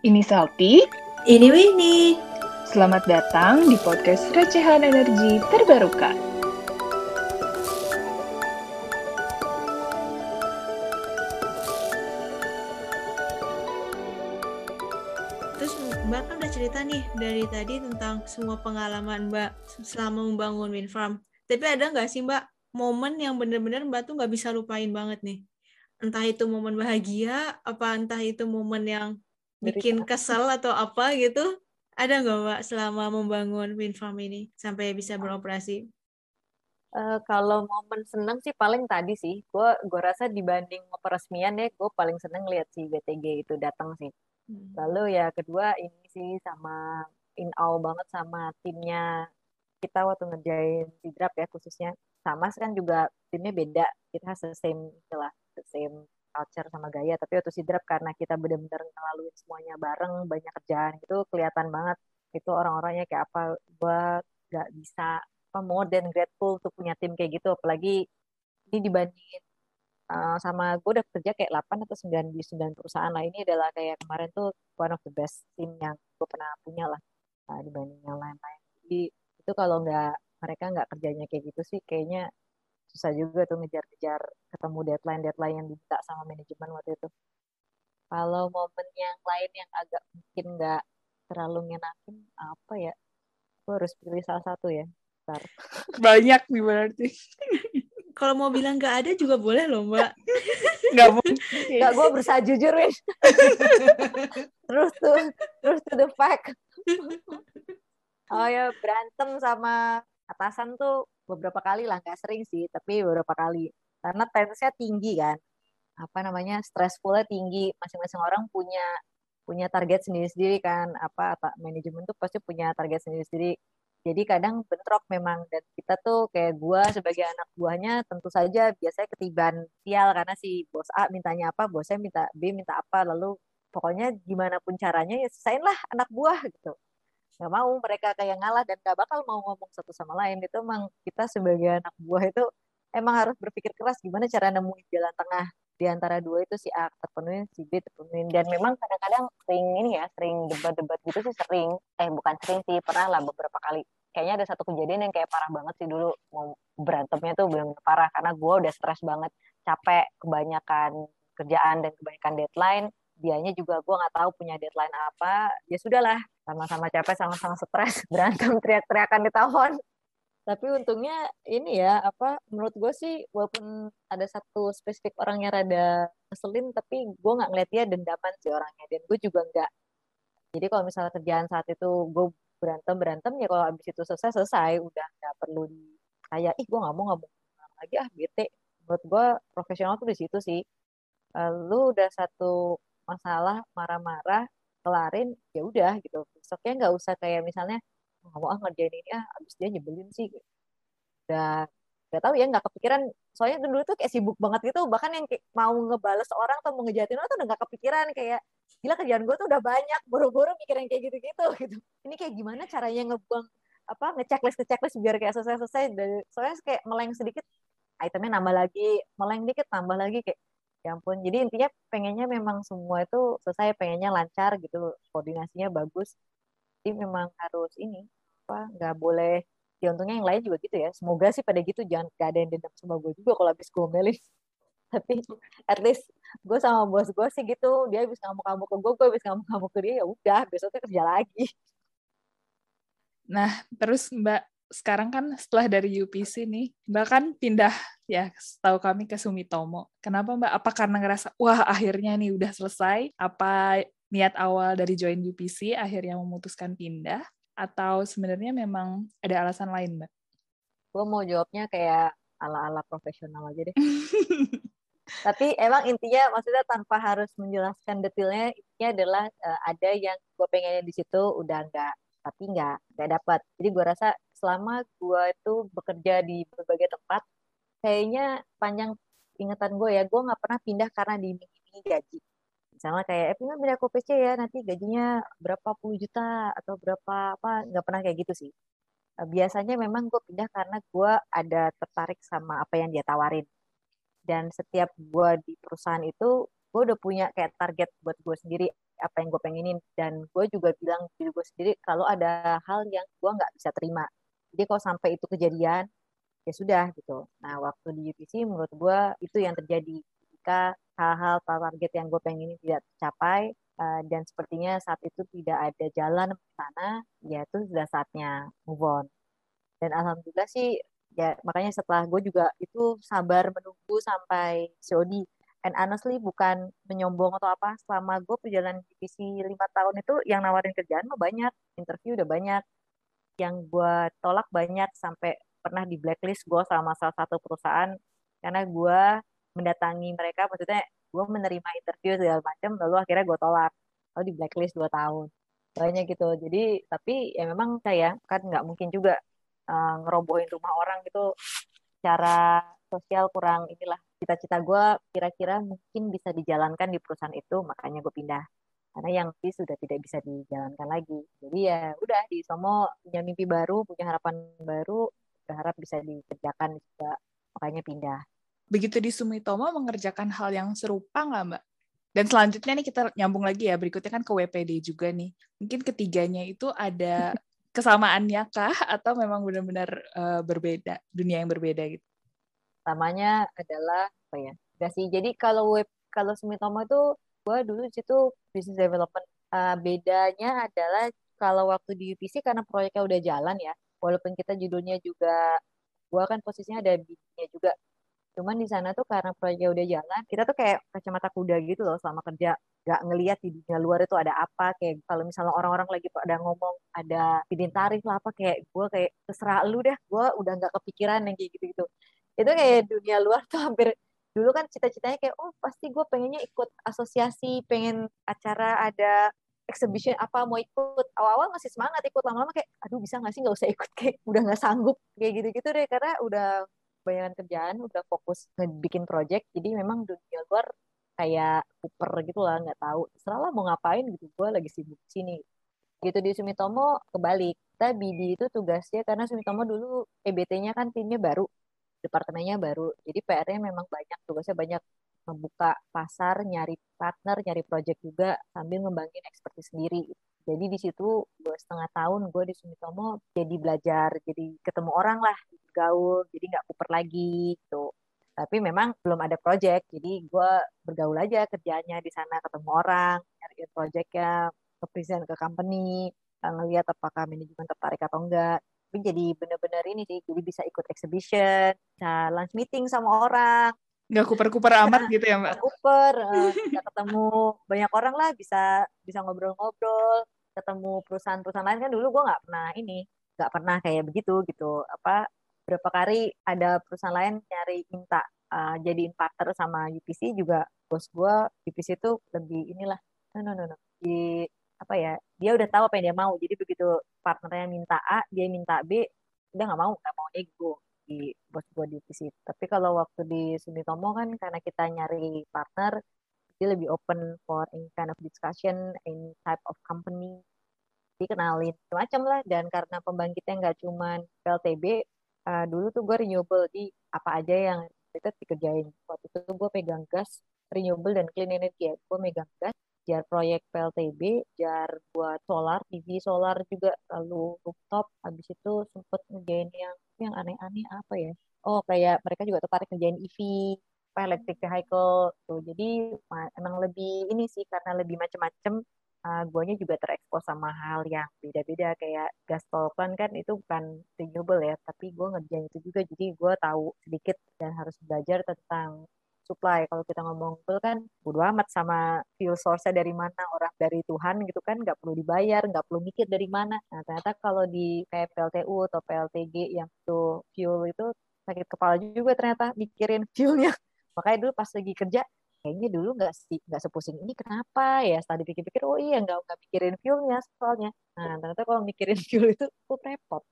Ini Salty. Ini Winnie. Selamat datang di podcast Recehan Energi Terbarukan. Terus Mbak kan udah cerita nih dari tadi tentang semua pengalaman Mbak selama membangun wind farm. Tapi ada nggak sih Mbak momen yang bener-bener Mbak tuh nggak bisa lupain banget nih? Entah itu momen bahagia, apa entah itu momen yang bikin kesel atau apa gitu? Ada nggak Mbak selama membangun wind farm ini sampai bisa beroperasi? Uh, kalau momen seneng sih paling tadi sih, gue gue rasa dibanding peresmian ya, gue paling seneng lihat si BTG itu datang sih. Hmm. Lalu ya kedua ini sih sama in awe banget sama timnya kita waktu ngerjain si draft ya khususnya sama kan juga timnya beda kita the same itulah the same culture sama gaya tapi waktu si draft karena kita benar-benar ngelaluin semuanya bareng banyak kerjaan itu kelihatan banget. Itu orang-orangnya kayak apa gue gak bisa apa more than grateful untuk punya tim kayak gitu. Apalagi ini dibandingin uh, sama gue udah kerja kayak 8 atau 9 di 9 perusahaan lah. Ini adalah kayak kemarin tuh one of the best team yang gue pernah punya lah uh, dibanding yang lain-lain. Jadi itu kalau nggak mereka nggak kerjanya kayak gitu sih kayaknya susah juga tuh ngejar-ngejar ketemu deadline deadline yang diminta sama manajemen waktu itu. Kalau momen yang lain yang agak mungkin nggak terlalu ngenakin apa ya? Gue harus pilih salah satu ya Bentar. banyak nih berarti. Kalau mau bilang nggak ada juga boleh loh mbak. Nggak mungkin. Nggak gue berusaha jujur wis terus tuh terus to the fact. Oh ya berantem sama atasan tuh beberapa kali lah nggak sering sih tapi beberapa kali. Karena tensinya tinggi kan. Apa namanya stressfulnya tinggi. Masing-masing orang punya punya target sendiri-sendiri kan. Apa manajemen tuh pasti punya target sendiri-sendiri. Jadi kadang bentrok memang. Dan kita tuh kayak gue sebagai anak buahnya tentu saja biasanya ketiban sial. Karena si bos A mintanya apa bosnya minta B minta apa. Lalu pokoknya gimana pun caranya ya selesaiin lah anak buah gitu nggak mau mereka kayak ngalah dan gak bakal mau ngomong satu sama lain itu emang kita sebagai anak buah itu emang harus berpikir keras gimana cara nemuin jalan tengah di antara dua itu si A terpenuhi, si B terpenuhi. Dan memang kadang-kadang sering ini ya, sering debat-debat gitu sih sering. Eh bukan sering sih, pernah lah beberapa kali. Kayaknya ada satu kejadian yang kayak parah banget sih dulu. Mau berantemnya tuh belum parah karena gue udah stres banget, capek, kebanyakan kerjaan dan kebanyakan deadline. Dianya juga gue nggak tahu punya deadline apa. Ya sudahlah, sama-sama capek, sama-sama stres, berantem teriak-teriakan di tahun tapi untungnya ini ya apa menurut gue sih walaupun ada satu spesifik orangnya rada ngeselin tapi gue nggak ngeliat dia dendaman sih orangnya. Dan gue juga nggak. Jadi kalau misalnya kerjaan saat itu gue berantem berantem ya kalau abis itu selesai selesai. Udah nggak perlu di kayak ih gue nggak mau ngomong lagi ah bete. Menurut gue profesional tuh di situ sih. Lu udah satu masalah marah-marah kelarin ya udah gitu. Besoknya nggak usah kayak misalnya nggak mau ah ngerjain ini ah abis dia nyebelin sih udah nggak tahu ya nggak kepikiran. Soalnya dulu tuh kayak sibuk banget gitu. Bahkan yang mau ngebales orang atau mau orang tuh udah nggak kepikiran. Kayak gila kerjaan gue tuh udah banyak. Buru-buru mikirin kayak gitu-gitu gitu. Ini kayak gimana caranya ngebuang apa ngechecklist ngechecklist biar kayak selesai-selesai. Dari soalnya kayak meleng sedikit itemnya nambah lagi meleng dikit nambah lagi kayak ya ampun jadi intinya pengennya memang semua itu selesai pengennya lancar gitu koordinasinya bagus. Jadi memang harus ini apa nggak boleh ya untungnya yang lain juga gitu ya. Semoga sih pada gitu jangan gak ada yang dendam sama gue juga kalau habis gue melih tapi at least gue sama bos gue sih gitu dia habis ngamuk-ngamuk ke gue gue habis ngamuk-ngamuk ke dia ya udah besoknya kerja lagi. Nah terus mbak sekarang kan setelah dari UPC nih, Mbak kan pindah ya, tahu kami ke Sumitomo. Kenapa Mbak? Apa karena ngerasa, wah akhirnya nih udah selesai? Apa niat awal dari join UPC akhirnya memutuskan pindah atau sebenarnya memang ada alasan lain mbak? Gue mau jawabnya kayak ala-ala profesional aja deh. Tapi emang intinya maksudnya tanpa harus menjelaskan detailnya intinya adalah uh, ada yang gue pengennya di situ udah enggak tapi nggak nggak dapat. Jadi gue rasa selama gue itu bekerja di berbagai tempat kayaknya panjang ingatan gue ya gue nggak pernah pindah karena diiming-imingi gaji. Misalnya kayak eh pindah pindah ke PC ya nanti gajinya berapa puluh juta atau berapa apa nggak pernah kayak gitu sih. Eh, biasanya memang gue pindah karena gue ada tertarik sama apa yang dia tawarin. Dan setiap gue di perusahaan itu gue udah punya kayak target buat gue sendiri apa yang gue pengenin. Dan gue juga bilang diri gue sendiri kalau ada hal yang gue nggak bisa terima jadi kalau sampai itu kejadian ya sudah gitu. Nah waktu di UPC menurut gue itu yang terjadi. Ketika hal-hal target yang gue pengenin tidak tercapai uh, dan sepertinya saat itu tidak ada jalan ke sana ya itu sudah saatnya move on. Dan alhamdulillah sih ya makanya setelah gue juga itu sabar menunggu sampai COD and honestly bukan menyombong atau apa selama gue perjalanan divisi lima tahun itu yang nawarin kerjaan mah banyak interview udah banyak yang gue tolak banyak sampai pernah di blacklist gue sama salah satu perusahaan. Karena gue mendatangi mereka maksudnya gue menerima interview segala macam lalu akhirnya gue tolak. Lalu di blacklist dua tahun. Banyak gitu. Jadi tapi ya memang saya kan nggak mungkin juga uh, ngerobohin rumah orang gitu. Cara sosial kurang inilah cita-cita gue kira-kira mungkin bisa dijalankan di perusahaan itu makanya gue pindah karena yang di sudah tidak bisa dijalankan lagi. Jadi ya udah di Somo punya mimpi baru punya harapan baru berharap bisa dikerjakan juga. Makanya pindah. Begitu di Sumitomo mengerjakan hal yang serupa nggak mbak? Dan selanjutnya nih kita nyambung lagi ya berikutnya kan ke WPD juga nih. Mungkin ketiganya itu ada kesamaannya kah? Atau memang benar-benar uh, berbeda dunia yang berbeda gitu? Namanya adalah apa ya? Gak sih. Jadi kalau web kalau Sumitomo itu gue dulu situ business development. Uh, bedanya adalah kalau waktu di UPC karena proyeknya udah jalan ya. Walaupun kita judulnya juga gue kan posisinya ada bisnisnya juga. Cuman di sana tuh karena proyeknya udah jalan, kita tuh kayak kacamata kuda gitu loh selama kerja. Gak ngelihat di dunia luar itu ada apa. Kayak kalau misalnya orang-orang lagi pada ngomong ada bidin tarif lah apa. Kayak gue kayak terserah lu deh. Gue udah gak kepikiran yang kayak gitu-gitu itu kayak dunia luar tuh hampir dulu kan cita-citanya kayak oh pasti gue pengennya ikut asosiasi pengen acara ada exhibition apa mau ikut. Awal-awal masih semangat ikut lama-lama kayak aduh bisa nggak sih nggak usah ikut? Kayak udah nggak sanggup kayak gitu-gitu deh karena udah bayangan kerjaan udah fokus bikin project jadi memang dunia luar kayak super gitu lah nggak tahu selalu mau ngapain gitu gue lagi sibuk sini. Gitu di Sumitomo kebalik. Kita BD itu tugasnya karena Sumitomo dulu EBT-nya kan timnya baru departemennya baru. Jadi PR-nya memang banyak, tugasnya banyak membuka pasar, nyari partner, nyari project juga sambil ngembangin ekspertis sendiri. Jadi di situ dua setengah tahun gue di Sumitomo jadi belajar, jadi ketemu orang lah, gaul, jadi nggak kuper lagi gitu. Tapi memang belum ada project, jadi gue bergaul aja kerjanya di sana, ketemu orang, nyari projectnya, ke ke company, ngelihat apakah manajemen tertarik atau enggak tapi jadi bener-bener ini sih jadi bisa ikut exhibition bisa lunch meeting sama orang. Nggak kuper-kuper amat gitu ya mbak? kuper uh, bisa ketemu banyak orang lah bisa bisa ngobrol-ngobrol ketemu perusahaan-perusahaan lain. Kan dulu gue nggak pernah ini nggak pernah kayak begitu gitu. Apa berapa kali ada perusahaan lain nyari minta uh, jadiin partner sama UPC juga bos gue UPC itu lebih inilah. No no no no. Di apa ya dia udah tahu apa yang dia mau. Jadi begitu partnernya minta A dia minta B udah nggak mau nggak mau ego di bos gue di tapi kalau waktu di Sumitomo kan karena kita nyari partner dia lebih open for any kind of discussion any type of company dikenalin macam lah. Dan karena pembangkitnya nggak cuma PLTB uh, eh, dulu tuh gue renewable di apa aja yang kita dikerjain. Waktu itu gue pegang gas renewable dan clean energy ya gue megang gas jar proyek PLTB, jar buat solar, TV solar juga, lalu rooftop. Habis itu sempet ngerjain yang yang aneh-aneh apa ya? Oh, kayak mereka juga tertarik ngerjain EV, electric vehicle tuh. Jadi emang lebih ini sih karena lebih macem-macem uh, guanya juga terekspos sama hal yang beda-beda kayak gas tolpan kan itu bukan renewable ya tapi gue ngerjain itu juga jadi gue tahu sedikit dan harus belajar tentang supply. Kalau kita ngomong fuel kan bodo amat sama fuel source-nya dari mana, orang dari Tuhan gitu kan, nggak perlu dibayar, nggak perlu mikir dari mana. Nah, ternyata kalau di kayak PLTU atau PLTG yang itu fuel itu sakit kepala juga ternyata mikirin fuelnya. Makanya dulu pas lagi kerja, kayaknya dulu nggak nggak sepusing ini kenapa ya setelah dipikir-pikir oh iya nggak nggak mikirin fuelnya soalnya nah ternyata kalau mikirin fuel itu tuh repot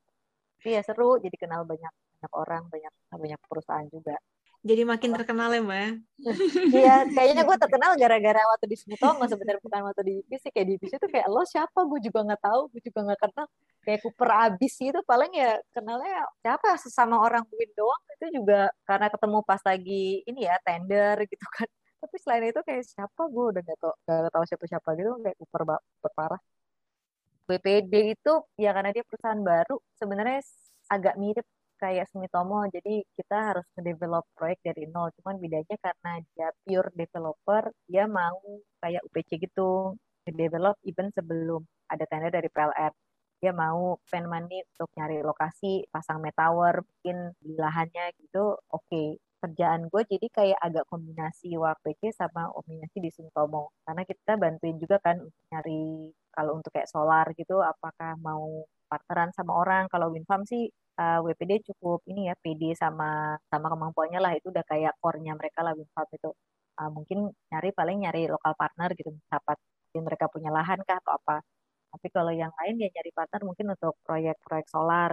tapi ya seru jadi kenal banyak banyak orang banyak banyak perusahaan juga jadi makin terkenal ya mbak iya kayaknya gue terkenal gara-gara waktu di Smutongo sebenarnya bukan waktu di IPC kayak di IPC tuh kayak lo siapa? Gue juga nggak tahu gue juga nggak kenal. Kayak Cooper abis gitu paling ya kenalnya siapa? Sesama orang Win doang itu juga karena ketemu pas lagi ini ya tender gitu kan. Tapi selain itu kayak siapa? Gue udah gak tau gak tau siapa siapa gitu kayak super super parah. WPD itu ya karena dia perusahaan baru sebenarnya agak mirip kayak Sumitomo jadi kita harus mendevelop proyek dari nol. Cuman bedanya karena dia pure developer dia mau kayak UPC gitu develop even sebelum ada tender dari PLN dia mau spend money untuk nyari lokasi pasang metower mungkin di lahannya gitu oke. Okay. kerjaan gue jadi kayak agak kombinasi WPC sama kombinasi di Sumitomo karena kita bantuin juga kan untuk nyari kalau untuk kayak solar gitu apakah mau partneran sama orang? Kalau wind farm sih uh, eh, WPD cukup ini ya PD sama sama kemampuannya lah itu udah kayak core-nya mereka lah wind farm itu. Uh, mungkin nyari paling nyari lokal partner gitu dapat mereka punya lahan kah atau apa. Tapi kalau yang lain ya nyari partner mungkin untuk proyek-proyek solar.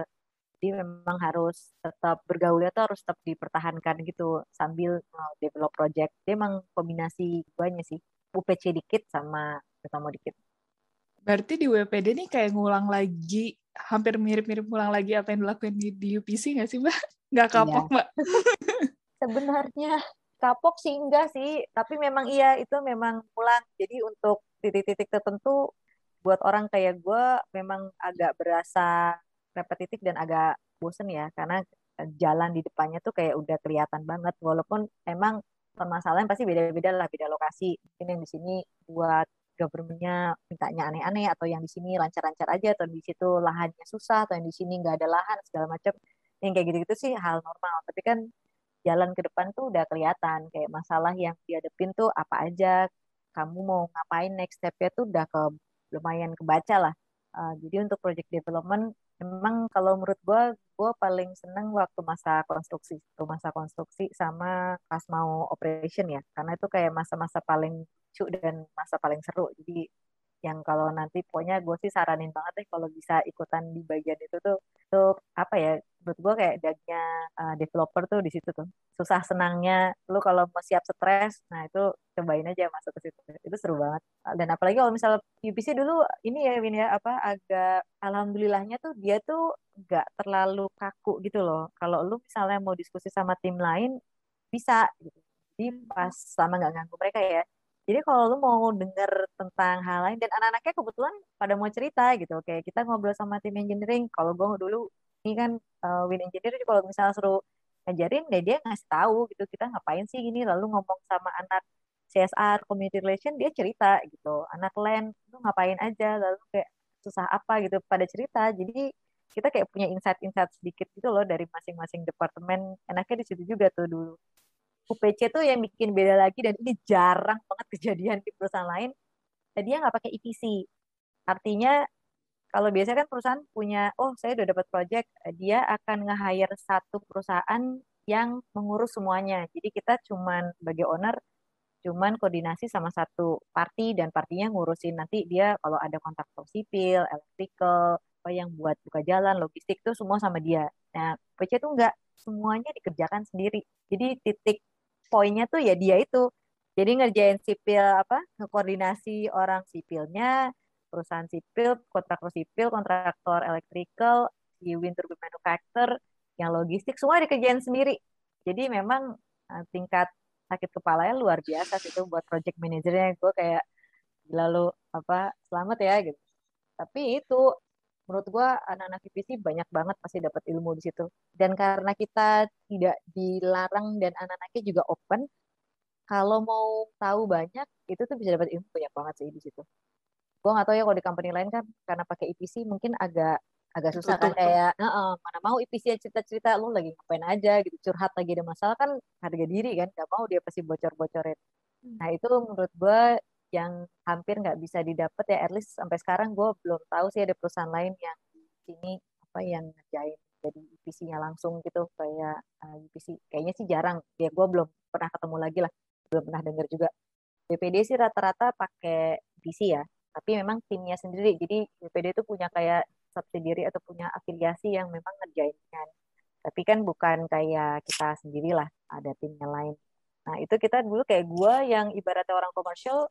Jadi memang harus tetap bergaulnya tuh harus tetap dipertahankan gitu sambil uh, develop project. Dia emang kombinasi banyak sih UPC dikit sama ketemu dikit berarti di WPD nih kayak ngulang lagi hampir mirip-mirip pulang lagi apa yang dilakuin di, di UPC nggak sih mbak? Nggak iya. kapok iya. mbak? Sebenarnya kapok sih enggak sih, tapi memang iya itu memang pulang. Jadi untuk titik-titik tertentu buat orang kayak gue memang agak berasa repetitif dan agak bosen ya karena jalan di depannya tuh kayak udah kelihatan banget walaupun emang permasalahan pasti beda-beda lah beda lokasi mungkin yang di sini buat governmentnya mintanya aneh-aneh atau yang di sini lancar-lancar aja atau di situ lahannya susah atau yang di sini nggak ada lahan segala macam. Yang kayak gitu-gitu sih hal normal. Tapi kan jalan ke depan tuh udah kelihatan. Kayak masalah yang dihadapin tuh apa aja kamu mau ngapain next stepnya tuh udah ke lumayan kebaca lah. Uh, jadi untuk project development memang kalau menurut gue gue paling seneng waktu masa konstruksi masa konstruksi sama pas mau operation ya. Karena itu kayak masa-masa paling lucu dan masa paling seru. Jadi yang kalau nanti pokoknya gue sih saranin banget deh kalau bisa ikutan di bagian itu tuh. Tuh apa ya menurut gue kayak dagingnya uh, developer tuh di situ tuh. Susah senangnya lu kalau mau siap stres nah itu cobain aja masuk ke situ. Itu seru banget. Dan apalagi kalau misalnya UPC dulu ini ya Win ya apa agak alhamdulillahnya tuh dia tuh nggak terlalu kaku gitu loh. Kalau lu misalnya mau diskusi sama tim lain bisa gitu. Jadi pas sama nggak ganggu mereka ya jadi kalau lu mau denger tentang hal lain dan anak-anaknya kebetulan pada mau cerita gitu, kayak kita ngobrol sama tim engineering. Kalau gue dulu ini kan uh, win engineer kalau misalnya suruh ngajarin, deh dia ngasih tahu gitu kita ngapain sih gini, lalu ngomong sama anak CSR community relation dia cerita gitu, anak land lu ngapain aja, lalu kayak susah apa gitu pada cerita. Jadi kita kayak punya insight-insight sedikit gitu loh dari masing-masing departemen. Enaknya di situ juga tuh dulu. UPC tuh yang bikin beda lagi dan ini jarang banget kejadian di perusahaan lain. Dan dia nggak pakai EPC. Artinya kalau biasanya kan perusahaan punya, oh saya udah dapat project, dia akan nge-hire satu perusahaan yang mengurus semuanya. Jadi kita cuman sebagai owner cuman koordinasi sama satu party dan partinya ngurusin nanti dia kalau ada kontraktor sipil, electrical, apa yang buat buka jalan, logistik itu semua sama dia. Nah, PC itu enggak semuanya dikerjakan sendiri. Jadi titik poinnya tuh ya dia itu. Jadi ngerjain sipil apa koordinasi orang sipilnya perusahaan sipil kontraktor sipil kontraktor electrical di wind turbine manufacturer yang logistik semua dikerjain sendiri. Jadi memang uh, tingkat sakit kepalanya luar biasa itu buat project manajernya gue kayak lalu apa selamat ya gitu. Tapi itu menurut gue anak-anak IPC banyak banget pasti dapat ilmu di situ. Dan karena kita tidak dilarang dan anak-anaknya juga open kalau mau tahu banyak itu tuh bisa dapat ilmu banyak banget sih di situ. Gue nggak tahu ya kalau di company lain kan karena pakai IPC mungkin agak agak susah kan kayak uh, mana mau IPC cerita-cerita lu lagi ngapain aja gitu. Curhat lagi ada masalah kan harga diri kan nggak mau dia pasti bocor-bocorin. Hmm. nah itu menurut gue yang hampir nggak bisa didapat ya. At least sampai sekarang gue belum tahu sih ada perusahaan lain yang sini apa yang ngerjain jadi EPC-nya langsung gitu. Kayak uh, eh, EPC kayaknya sih jarang. Ya gue belum pernah ketemu lagi lah. Belum pernah dengar juga. BPD sih rata-rata pakai EPC ya. Tapi memang timnya sendiri. Jadi BPD itu punya kayak subsidiary atau punya afiliasi yang memang ngerjain kan. Tapi kan bukan kayak kita sendirilah. Ada timnya lain. Nah itu kita dulu kayak gue yang ibaratnya orang komersial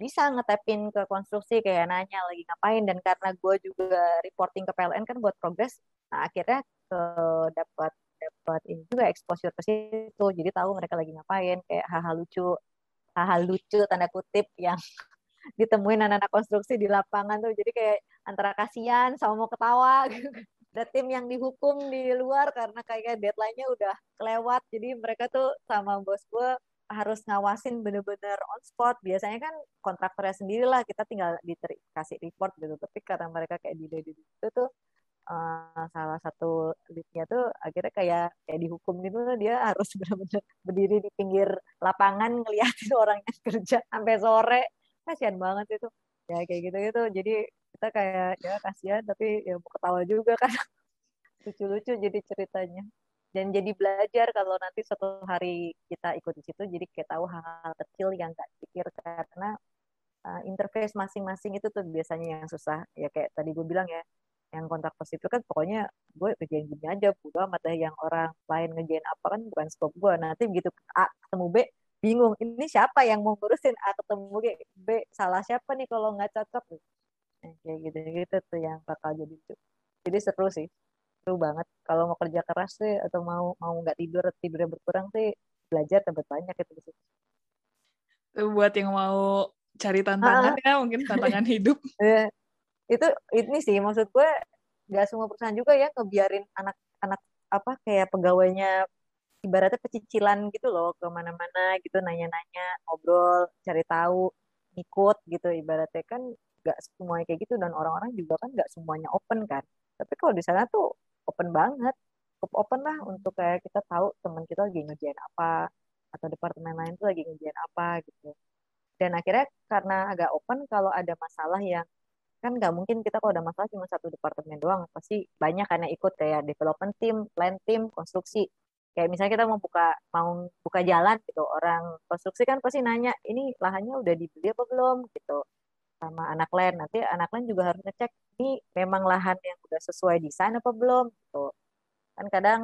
bisa ngetepin ke konstruksi kayak nanya lagi ngapain dan karena gue juga reporting ke PLN kan buat progres nah akhirnya ke dapat dapat ini juga exposure ke situ. Jadi tahu mereka lagi ngapain kayak hal-hal lucu hal-hal lucu tanda kutip yang ditemuin anak-anak konstruksi di lapangan tuh. Jadi kayak antara kasihan sama mau ketawa ada tim yang dihukum di luar karena kayak deadline-nya udah kelewat. Jadi mereka tuh sama bos gue harus ngawasin bener-bener on spot. Biasanya kan kontraktornya sendiri lah kita tinggal dikasih report gitu. Tapi karena mereka kayak di itu tuh uh, salah satu leadnya tuh akhirnya kayak kayak dihukum gitu. Dia harus benar-benar berdiri di pinggir lapangan ngeliatin yang kerja sampai sore. Kasihan banget itu. Ya kayak gitu gitu jadi kita kayak ya kasihan tapi ya ketawa juga kan. Lucu-lucu jadi ceritanya dan jadi belajar kalau nanti suatu hari kita ikut di situ jadi kayak tahu hal-hal kecil yang nggak pikir karena uh, interface masing-masing itu tuh biasanya yang susah. Ya kayak tadi gue bilang ya yang kontak positif kan pokoknya gue kerjain gini aja bodo amat yang orang lain ngejain apa kan bukan scope gue nanti begitu A ketemu B bingung ini siapa yang mau ngurusin A ketemu B, B salah siapa nih kalau nggak cocok? Nah, kayak gitu gitu tuh yang bakal jadi jadi seru sih seru banget. Kalau mau kerja keras sih atau mau mau nggak tidur tidurnya berkurang sih belajar dapat banyak itu sih buat yang mau cari tantangan uh, ya mungkin tantangan hidup. Iya. itu ini sih maksud gue nggak semua perusahaan juga ya ngebiarin anak-anak apa kayak pegawainya ibaratnya pecicilan gitu loh ke mana-mana gitu nanya-nanya ngobrol cari tahu ikut gitu. Ibaratnya kan nggak semuanya kayak gitu dan orang-orang juga kan nggak semuanya open kan. Tapi kalau di sana tuh open banget. Cukup open lah untuk kayak kita tahu teman kita lagi ngerjain apa atau departemen lain tuh lagi ngerjain apa gitu. Dan akhirnya karena agak open kalau ada masalah yang kan nggak mungkin kita kalau ada masalah cuma satu departemen doang pasti banyak karena ikut kayak development team, plan team, konstruksi. Kayak misalnya kita mau buka mau buka jalan gitu orang konstruksi kan pasti nanya ini lahannya udah dibeli apa belum? Gitu sama anak lain nanti anak lain juga harus ngecek ini memang lahan yang udah sesuai desain apa belum gitu. Kan kadang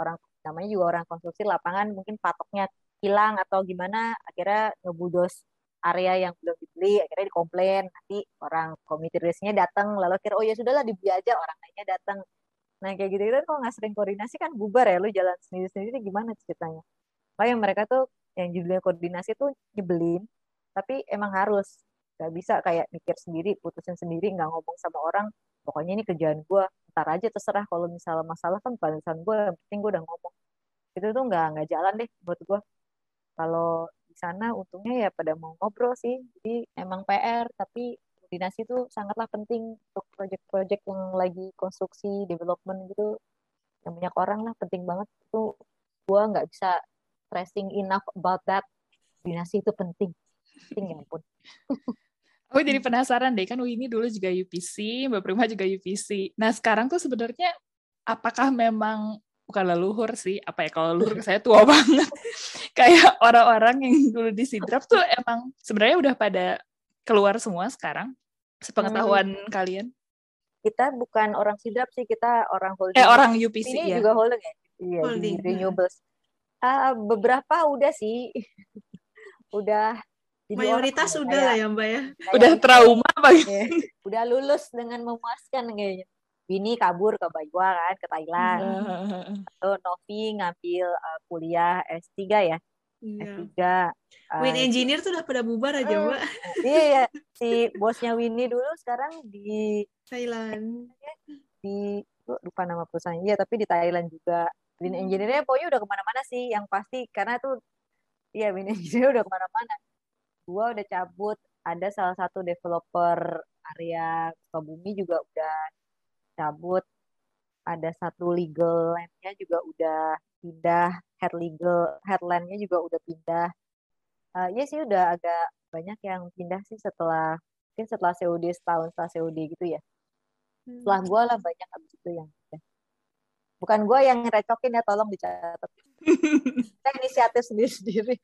orang namanya juga orang konstruksi lapangan mungkin patoknya hilang atau gimana akhirnya ngebudos area yang belum dibeli akhirnya dikomplain nanti orang komite risknya datang lalu kira oh ya sudahlah dibeli aja orang lainnya datang nah kayak gitu kan kalau nggak sering koordinasi kan bubar ya lu jalan sendiri sendiri gimana ceritanya? Makanya mereka tuh yang judulnya koordinasi tuh nyebelin tapi emang harus nggak bisa kayak mikir sendiri putusin sendiri nggak ngomong sama orang pokoknya ini kerjaan gue ntar aja terserah kalau misalnya masalah kan balasan gue yang penting gue udah ngomong. Itu tuh nggak nggak jalan deh buat gue kalau di sana untungnya ya pada mau ngobrol sih jadi emang PR tapi koordinasi itu sangatlah penting untuk project-project yang lagi konstruksi development gitu. Yang banyak orang lah penting banget. Itu gue nggak bisa stressing enough about that. Koordinasi itu penting penting ya ampun Aku jadi penasaran deh, kan ini dulu juga UPC, Mbak Prima juga UPC. Nah sekarang tuh sebenarnya apakah memang bukan leluhur sih, apa ya kalau leluhur saya tua banget. Kayak orang-orang yang dulu di Sidrap tuh emang sebenarnya udah pada keluar semua sekarang, sepengetahuan hmm. kalian. Kita bukan orang Sidrap sih, kita orang holding. Eh orang UPC ini ya. juga holding ya? Iya, holding. di renewables. Uh, beberapa udah sih, udah jadi Mayoritas udah lah ya Mbak ya. Udah trauma apa ya, Udah lulus dengan memuaskan kayaknya. Bini kabur ke Baiwa kan, ke Thailand. Atau Novi ngambil uh, kuliah S3 ya. Iya. S3. Uh, Win Engineer tuh udah pada bubar aja, uh, Mbak. Iya, ya. Si bosnya Winnie dulu sekarang di Thailand. Di lupa nama perusahaan. Iya, tapi di Thailand juga. Win hmm. Engineer-nya pokoknya udah ke mana-mana sih. Yang pasti, karena tuh, iya Win Engineer udah ke mana-mana gue udah cabut. Ada salah satu developer area Sukabumi juga udah cabut. Ada satu legal landnya juga udah pindah. Head legal headlandnya juga udah pindah. Uh, ya sih udah agak banyak yang pindah sih setelah mungkin setelah COD setahun setelah COD gitu ya. Hmm. setelah gue lah banyak abis itu yang pindah. Bukan gue yang recokin ya tolong dicatat. Kita inisiatif sendiri sendiri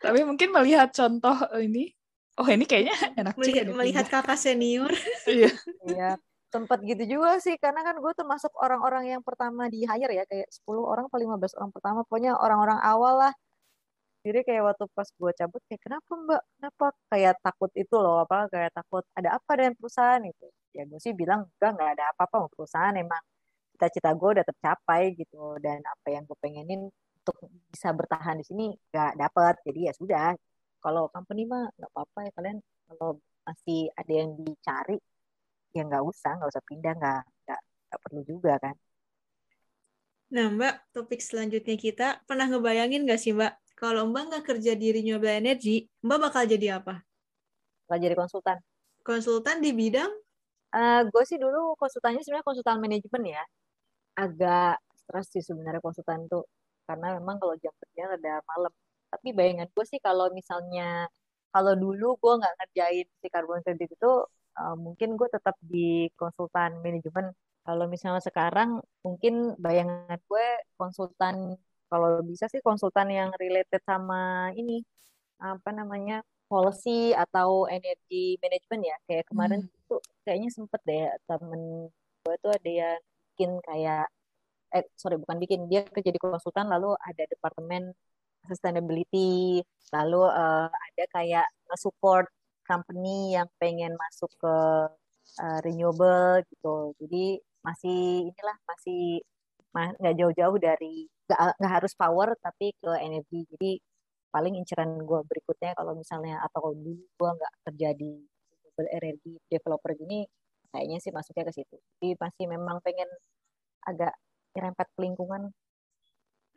tapi mungkin melihat contoh ini, oh ini kayaknya enak melihat, juga. Melihat kakak senior. iya. Iya. Tempat gitu juga sih, karena kan gue termasuk orang-orang yang pertama di hire ya, kayak 10 orang atau 15 orang pertama, pokoknya orang-orang awal lah. Jadi kayak waktu pas gue cabut, kayak kenapa mbak, kenapa kayak takut itu loh, apa kayak takut ada apa dengan perusahaan itu. Ya gue sih bilang, enggak, nggak ada apa-apa sama perusahaan, emang cita-cita gue udah tercapai gitu, dan apa yang gue pengenin untuk bisa bertahan di sini nggak dapet. Jadi ya sudah. Kalau company mah nggak apa-apa ya kalian. Kalau masih ada yang dicari ya nggak usah nggak usah pindah nggak nggak nggak perlu juga kan. Nah, Mbak, topik selanjutnya kita pernah ngebayangin nggak sih, Mbak, kalau Mbak nggak kerja di renewable energy, Mbak bakal jadi apa? nggak jadi konsultan. Konsultan di bidang? Eh gue sih dulu konsultannya sebenarnya konsultan manajemen ya. Agak stres sih sebenarnya konsultan tuh karena memang kalau jam kerja ada malam. Tapi bayangan gue sih kalau misalnya kalau dulu gue nggak ngerjain si carbon credit itu eh, mungkin gue tetap di konsultan manajemen. Kalau misalnya sekarang mungkin bayangan gue konsultan kalau bisa sih konsultan yang related sama ini apa namanya policy atau energi manajemen ya. Kayak kemarin Hmm. tuh kayaknya sempet deh temen gue tuh ada yang bikin kayak eh sorry bukan bikin dia kerja di konsultan lalu ada departemen sustainability lalu eh, ada kayak support company yang pengen masuk ke eh, renewable gitu. Jadi masih inilah masih ma- nggak jauh-jauh dari nggak harus power tapi ke energi. Jadi paling inceran gue berikutnya kalau misalnya atau kalau dulu gue nggak kerja di renewable energy developer gini kayaknya sih masuknya ke situ. Jadi masih memang pengen agak nyerempet ke lingkungan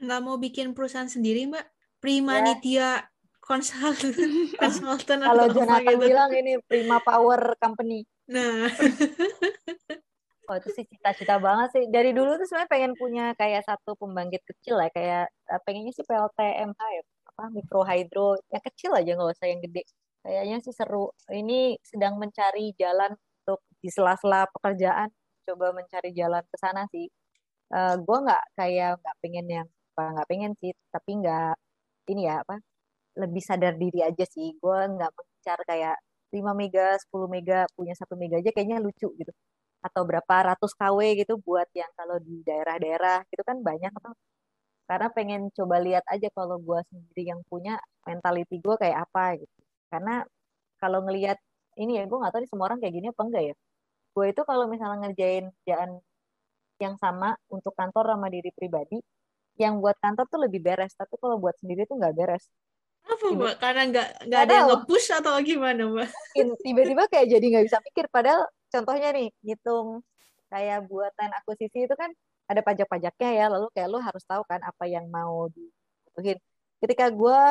Nggak mau bikin perusahaan sendiri, Mbak? Primanitia konsultan, konsultan kalau atau apa Jonathan gitu. bilang ini Prima Power Company Nah, Oh itu sih cita-cita banget sih. Dari dulu tuh sebenarnya pengen punya kayak satu pembangkit kecil lah, kayak eh, pengennya sih PLTMH ya, apa mikro hydro, yang kecil aja nggak usah yang gede. Kayaknya sih seru. Ini sedang mencari jalan untuk di sela-sela pekerjaan, coba mencari jalan ke sana sih. Eh gue nggak kayak nggak pengen yang nggak pengen sih, tapi nggak ini ya apa lebih sadar diri aja sih. Gue nggak mengincar kayak 5 mega, 10 mega, punya satu mega aja kayaknya lucu gitu atau berapa ratus KW gitu buat yang kalau di daerah-daerah gitu kan banyak tuh. Karena pengen coba lihat aja kalau gue sendiri yang punya mentality gue kayak apa gitu. Karena kalau ngelihat ini ya gue nggak tahu nih semua orang kayak gini apa enggak ya. Gue itu kalau misalnya ngerjain kerjaan yang sama untuk kantor sama diri pribadi, yang buat kantor tuh lebih beres, tapi kalau buat sendiri tuh nggak beres. apa, Tiba- Mbak? Karena nggak nggak ada yang nge-push atau gimana, Mbak? Tiba-tiba kayak jadi nggak bisa mikir padahal contohnya nih ngitung kayak buatan akuisisi itu kan ada pajak-pajaknya ya lalu kayak lo harus tahu kan apa yang mau dibutuhin ketika gue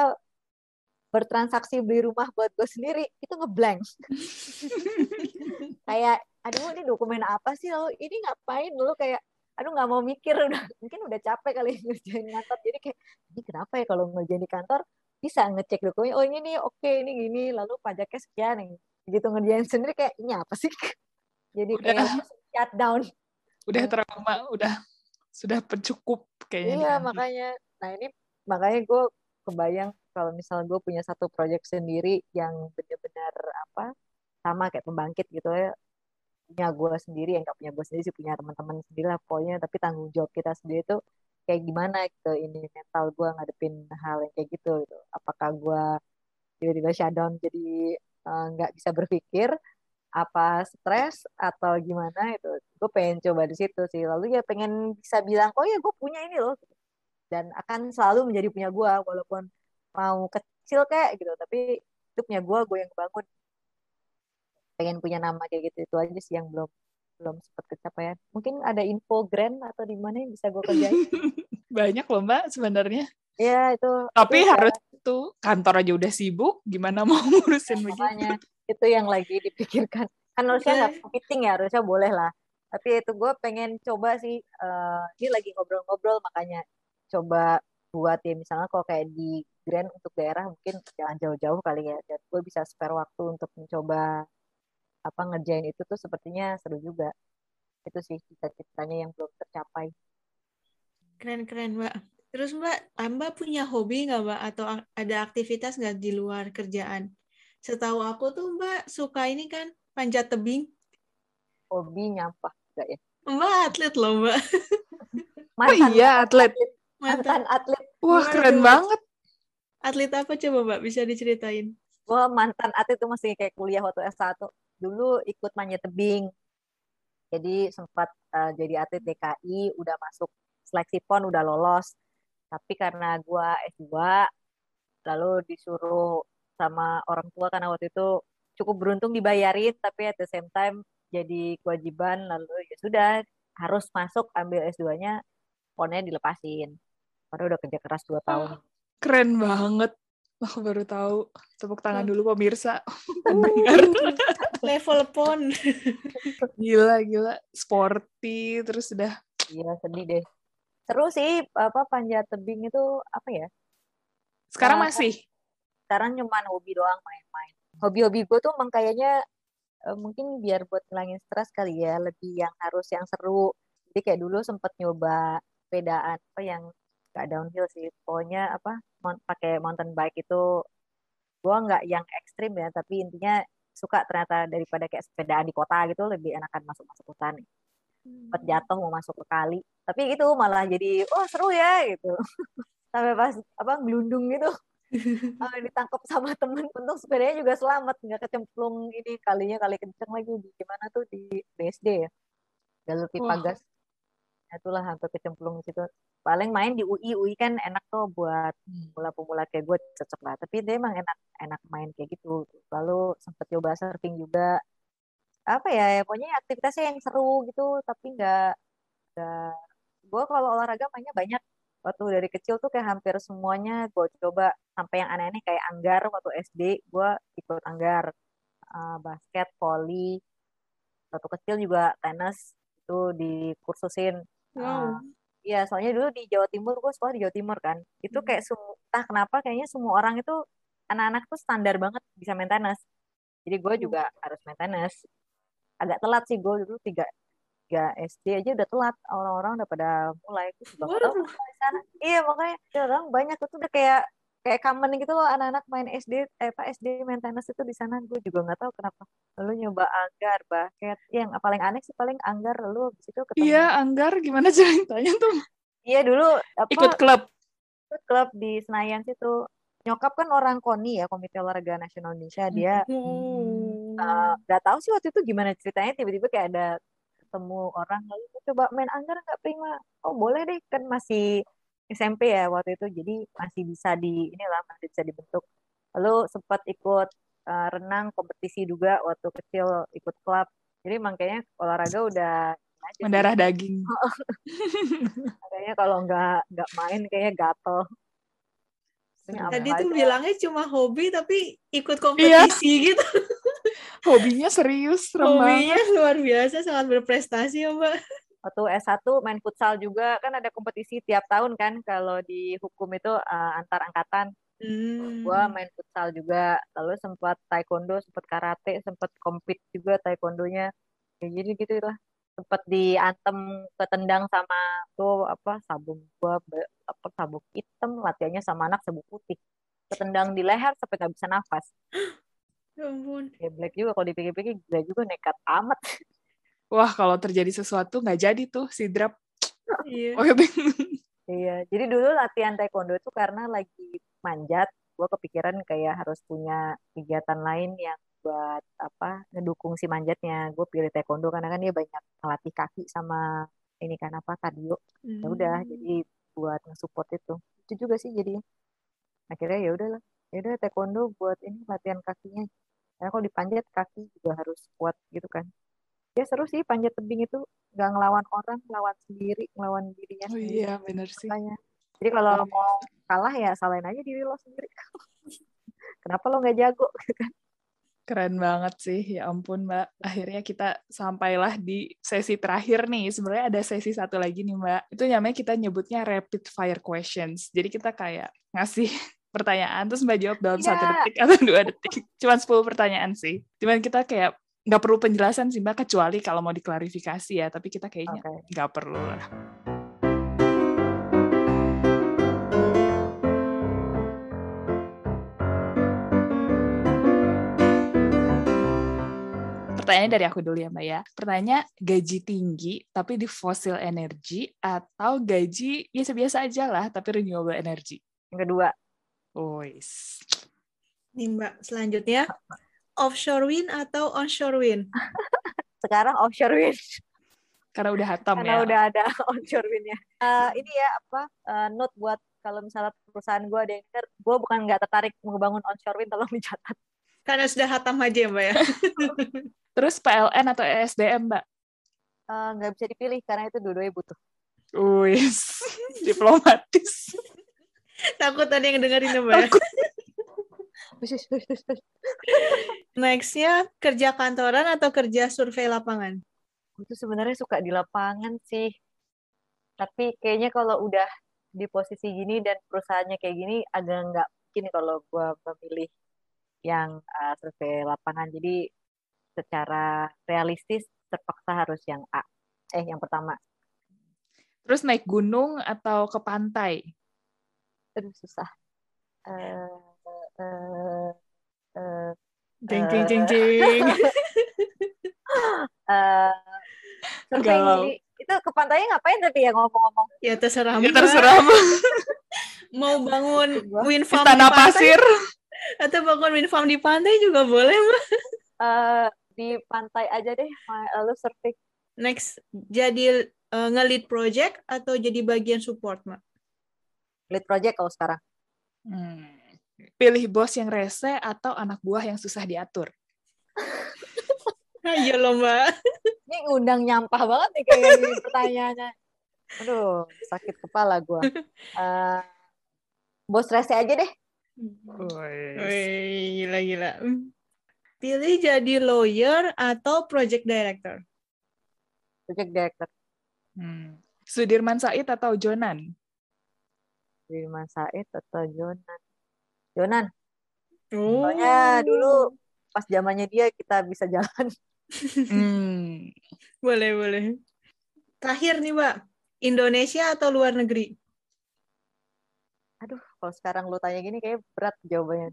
bertransaksi beli rumah buat gue sendiri itu ngeblank kayak aduh ini dokumen apa sih lalu ini ngapain? Dulu kayak aduh nggak mau mikir. Udah mungkin udah capek kali ngerjain kantor. Jadi kayak ini kenapa ya kalau ngerjain di kantor bisa ngecek dokumen? Oh ini nih oke ini gini lalu pajaknya sekian. Nih gitu ngerjain sendiri kayak ini apa sih? Jadi kayak Udah. langsung shutdown Udah trauma, udah sudah pencukup kayaknya. iya makanya. Nah ini makanya gue kebayang kalau misalnya gue punya satu project sendiri yang benar-benar apa sama kayak pembangkit gitu ya. Punya gue sendiri yang gak punya gue sendiri sih punya teman-teman sendiri lah pokoknya. Tapi tanggung jawab kita sendiri tuh kayak gimana gitu ini mental gue ngadepin hal yang kayak gitu gitu. Apakah gue tiba-tiba shutdown jadi eh, nggak bisa berpikir apa stres atau gimana itu gue pengen coba di situ sih. Lalu ya pengen bisa bilang oh ya gue punya ini loh. Dan akan selalu menjadi punya gue walaupun mau kecil kayak gitu. Tapi itu punya gue gue yang bangun pengen punya nama kayak gitu itu aja sih yang belum belum sempat kecapaian mungkin ada info grand atau di mana yang bisa gue kerjain? Banyak loh Mbak sebenarnya. ya itu Tapi itu harus itu kantor aja udah sibuk, gimana mau ngurusin begitu? makanya itu yang lagi dipikirkan. Kan harusnya nggak competing ya harusnya boleh lah. Tapi itu gue pengen coba sih eh, ini lagi ngobrol-ngobrol makanya coba buat ya misalnya kalau kayak di Grand untuk daerah mungkin jangan jauh-jauh kali ya dan gue bisa spare waktu untuk mencoba apa ngerjain itu tuh sepertinya seru juga itu sih cita-citanya yang belum tercapai Keren-keren, Mbak. Terus, Mbak, Mbak punya hobi nggak, Mbak? Atau ada aktivitas nggak di luar kerjaan? Setahu aku tuh, Mbak, suka ini kan, panjat tebing. hobi nyampah juga ya Mbak atlet loh, Mbak. Oh iya, atlet. Mantan mantan atlet Wah, keren banget. atlet apa coba, Mbak? Bisa diceritain? gue mantan atlet itu masih kayak kuliah waktu S1 dulu ikut manjat tebing jadi sempat eh, jadi atlet DKI udah masuk seleksi PON udah lolos tapi karena gue S2 lalu disuruh sama orang tua karena waktu itu cukup beruntung dibayarin tapi at the same time jadi kewajiban lalu ya sudah harus masuk ambil S2-nya ponnya dilepasin. Padahal udah kerja keras 2 tahun. Oh, keren banget. Aku baru tahu. Tepuk tangan dulu pemirsa. Level pon. gila, gila. Sporty, terus udah. Iya, sedih deh. Seru sih, apa panjat tebing itu apa ya? Sekarang uh, masih? Sekarang cuma hobi doang main-main. Hobi-hobi gue tuh emang kayaknya uh, mungkin biar buat ngilangin stres kali ya, lebih yang harus yang seru. Jadi kayak dulu sempet nyoba sepedaan apa yang gak downhill sih pokoknya apa pakai mountain bike itu gue nggak yang ekstrim ya tapi intinya suka ternyata daripada kayak sepedaan di kota gitu lebih enakan masuk masuk hutan hmm. jatuh mau masuk ke kali. Tapi gitu malah jadi oh seru ya gitu. Sampai pas apa gelundung gitu. Uh, ditangkap sama temen. Untung sepedanya juga selamat nggak kecemplung ini kalinya kali kenceng lagi. Di gimana tuh? Di BSD ya? Jalur pipa gas itulah hampir kecemplung di situ. Paling main di UI UI kan enak tuh buat hmm. pemula-pemula kayak gue cocok lah. Tapi dia emang enak enak main kayak gitu. Lalu sempet coba surfing juga. Apa ya, ya pokoknya aktivitasnya yang seru gitu tapi nggak nggak. Gue kalau olahraga mainnya banyak. Waktu dari kecil tuh kayak hampir semuanya gue coba. Sampai yang aneh-aneh kayak anggar waktu SD gue ikut anggar. Uh, basket volley waktu kecil juga tenis itu dikursusin Wow. Iya, soalnya dulu di Jawa Timur, gue sekolah di Jawa Timur kan. Itu hmm. kayak semua, entah kenapa kayaknya semua orang itu anak-anak tuh standar banget bisa main tenis. Jadi gue hmm. juga harus main tenis. Agak telat sih gue dulu tiga, tiga SD aja udah telat. Orang-orang udah pada mulai. Gue juga tahu di sana. Iya makanya orang banyak itu udah kayak kayak common gitu loh anak-anak main SD eh apa SD main tenis itu di sana. Gue juga nggak tahu kenapa lalu nyoba anggar basket. Yang paling aneh sih paling anggar lalu di situ ketemu iya anggar gimana ceritanya tuh? Iya dulu apa ikut klub. Ikut klub di Senayan situ. Nyokap kan orang KONI ya Komite Olahraga Nasional Indonesia. Dia hmm. uh, gak tahu sih waktu itu gimana ceritanya. Tiba-tiba kayak ada ketemu orang lalu coba main anggar nggak prima? Oh boleh deh kan masih SMP ya waktu itu. Jadi masih bisa di inilah masih bisa dibentuk. Lalu sempat ikut uh, renang kompetisi juga waktu kecil ikut klub. Jadi makanya olahraga udah mendarah daging. Kayaknya kalau nggak nggak main kayaknya gatel. Tadi tuh bilangnya cuma hobi tapi ikut kompetisi iya. gitu. Hobinya serius hobinya luar biasa sangat berprestasi ya mbak waktu S1 main futsal juga kan ada kompetisi tiap tahun kan kalau di hukum itu uh, antar angkatan. Hmm. gue main futsal juga lalu sempat taekwondo sempat karate sempat kompet juga taekwondonya. Ya, jadi gitu lah sempat diantem ketendang sama tuh apa sabung gua apa sabuk hitam latihannya sama anak sabuk putih. Ketendang di leher sampai nggak bisa nafas. Ya ampun. Ya black juga kalau dipikir-pikir gila juga nekat amat wah kalau terjadi sesuatu nggak jadi tuh si drop. Iya. oh, iya jadi dulu latihan taekwondo itu karena lagi manjat gue kepikiran kayak harus punya kegiatan lain yang buat apa ngedukung si manjatnya. Gue pilih taekwondo karena kan dia banyak melatih kaki sama ini kan apa kardio. Ya hmm. ya udah jadi buat nge-support itu. Itu juga sih jadi akhirnya ya udahlah. Ya udah taekwondo buat ini latihan kakinya. Karena kalau dipanjat kaki juga harus kuat gitu kan ya seru sih panjat tebing itu nggak ngelawan orang ngelawan sendiri ngelawan dirinya oh iya benar sih Makanya. jadi kalau oh. mau kalah ya salahin aja diri lo sendiri kenapa lo nggak jago kan Keren banget sih, ya ampun Mbak. Akhirnya kita sampailah di sesi terakhir nih. Sebenarnya ada sesi satu lagi nih Mbak. Itu namanya kita nyebutnya rapid fire questions. Jadi kita kayak ngasih pertanyaan, terus Mbak jawab dalam satu yeah. detik atau dua detik. Cuman 10 pertanyaan sih. Cuman kita kayak nggak perlu penjelasan sih mbak kecuali kalau mau diklarifikasi ya tapi kita kayaknya nggak okay. perlu lah Pertanyaan dari aku dulu ya Mbak ya. Pertanyaan gaji tinggi tapi di fossil energy atau gaji biasa-biasa aja lah tapi renewable energy? Yang kedua. Oh, Nih Mbak, selanjutnya offshore wind atau onshore wind? Sekarang offshore wind. Karena udah hatam Karena ya. udah ada onshore windnya. Uh, ini ya apa uh, note buat kalau misalnya perusahaan gue ada yang denger, gue bukan nggak tertarik membangun onshore wind, tolong dicatat. Karena sudah hatam aja ya, Mbak ya. Terus PLN atau ESDM, Mbak? Eh, Nggak bisa dipilih karena itu dua-duanya butuh. Wis, diplomatis. Takut ada yang dengerin Mbak ya. Nextnya kerja kantoran atau kerja survei lapangan? tuh sebenarnya suka di lapangan sih. Tapi kayaknya kalau udah di posisi gini dan perusahaannya kayak gini agak nggak mungkin kalau gue memilih yang uh, survei lapangan. Jadi secara realistis terpaksa harus yang A. Eh, yang pertama. Terus naik gunung atau ke pantai? Aduh, susah. Eh, eh, eh, Jeng jeng jeng jeng. eh, itu ke pantainya ngapain tapi ya ngomong-ngomong Ya terserah Ya terserah. Mau bangun wind farm Istana di pantai pasir. atau bangun wind farm di pantai juga boleh, Mbak. Eh, di pantai aja deh lalu survei Next, jadi eh, nge-lead project atau jadi bagian support, Mbak? lead project kalau sekarang Hmm. Pilih bos yang rese atau anak buah yang susah diatur? Ayo loh, Mbak. ini ngundang nyampah banget nih kayak gini pertanyaannya aduh sakit kepala gua Eh, bos rese aja deh Wih, gila-gila. Pilih jadi lawyer atau project director? project director Hmm. Sudirman Said atau Jonan? Firman Said atau Jonan Jonan Oh. soalnya dulu pas zamannya dia kita bisa jalan Hmm. Boleh, boleh. Terakhir nih, Mbak. Indonesia atau luar negeri? aduh kalau sekarang lu tanya gini kayak berat jawabannya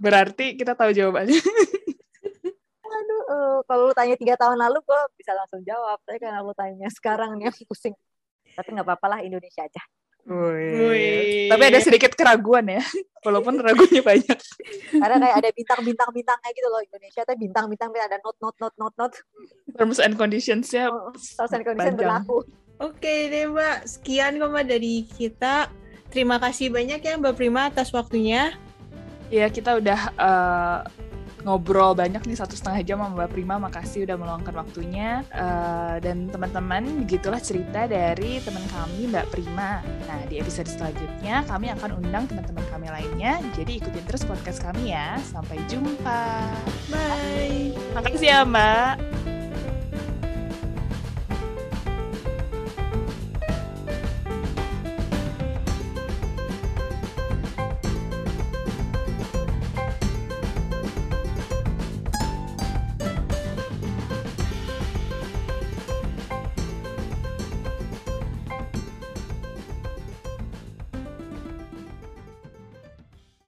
Berarti kita tahu jawabannya. aduh eh, kalau lu tanya tiga tahun lalu gua bisa langsung jawab tapi karena lu tanya sekarang nih aku pusing tapi nggak apa-apa lah Indonesia aja Wih. Tapi ada sedikit keraguan ya, walaupun ragunya banyak. karena kayak ada bintang-bintang bintangnya gitu loh Indonesia tapi bintang-bintang ada not not not not not Terms and conditions-nya terus and condition Panjang. berlaku Oke deh, Mbak. Sekian kok, Mbak, dari kita. Terima kasih banyak ya, Mbak Prima, atas waktunya. ya kita udah eh, ngobrol banyak nih satu setengah jam sama Mbak Prima. Makasih udah meluangkan waktunya. Eh, dan teman-teman, begitulah cerita dari teman kami Mbak Prima. Nah di episode selanjutnya kami akan undang teman-teman kami lainnya. Jadi ikutin terus podcast kami ya. Sampai jumpa. Bye. Makasih ya Mbak.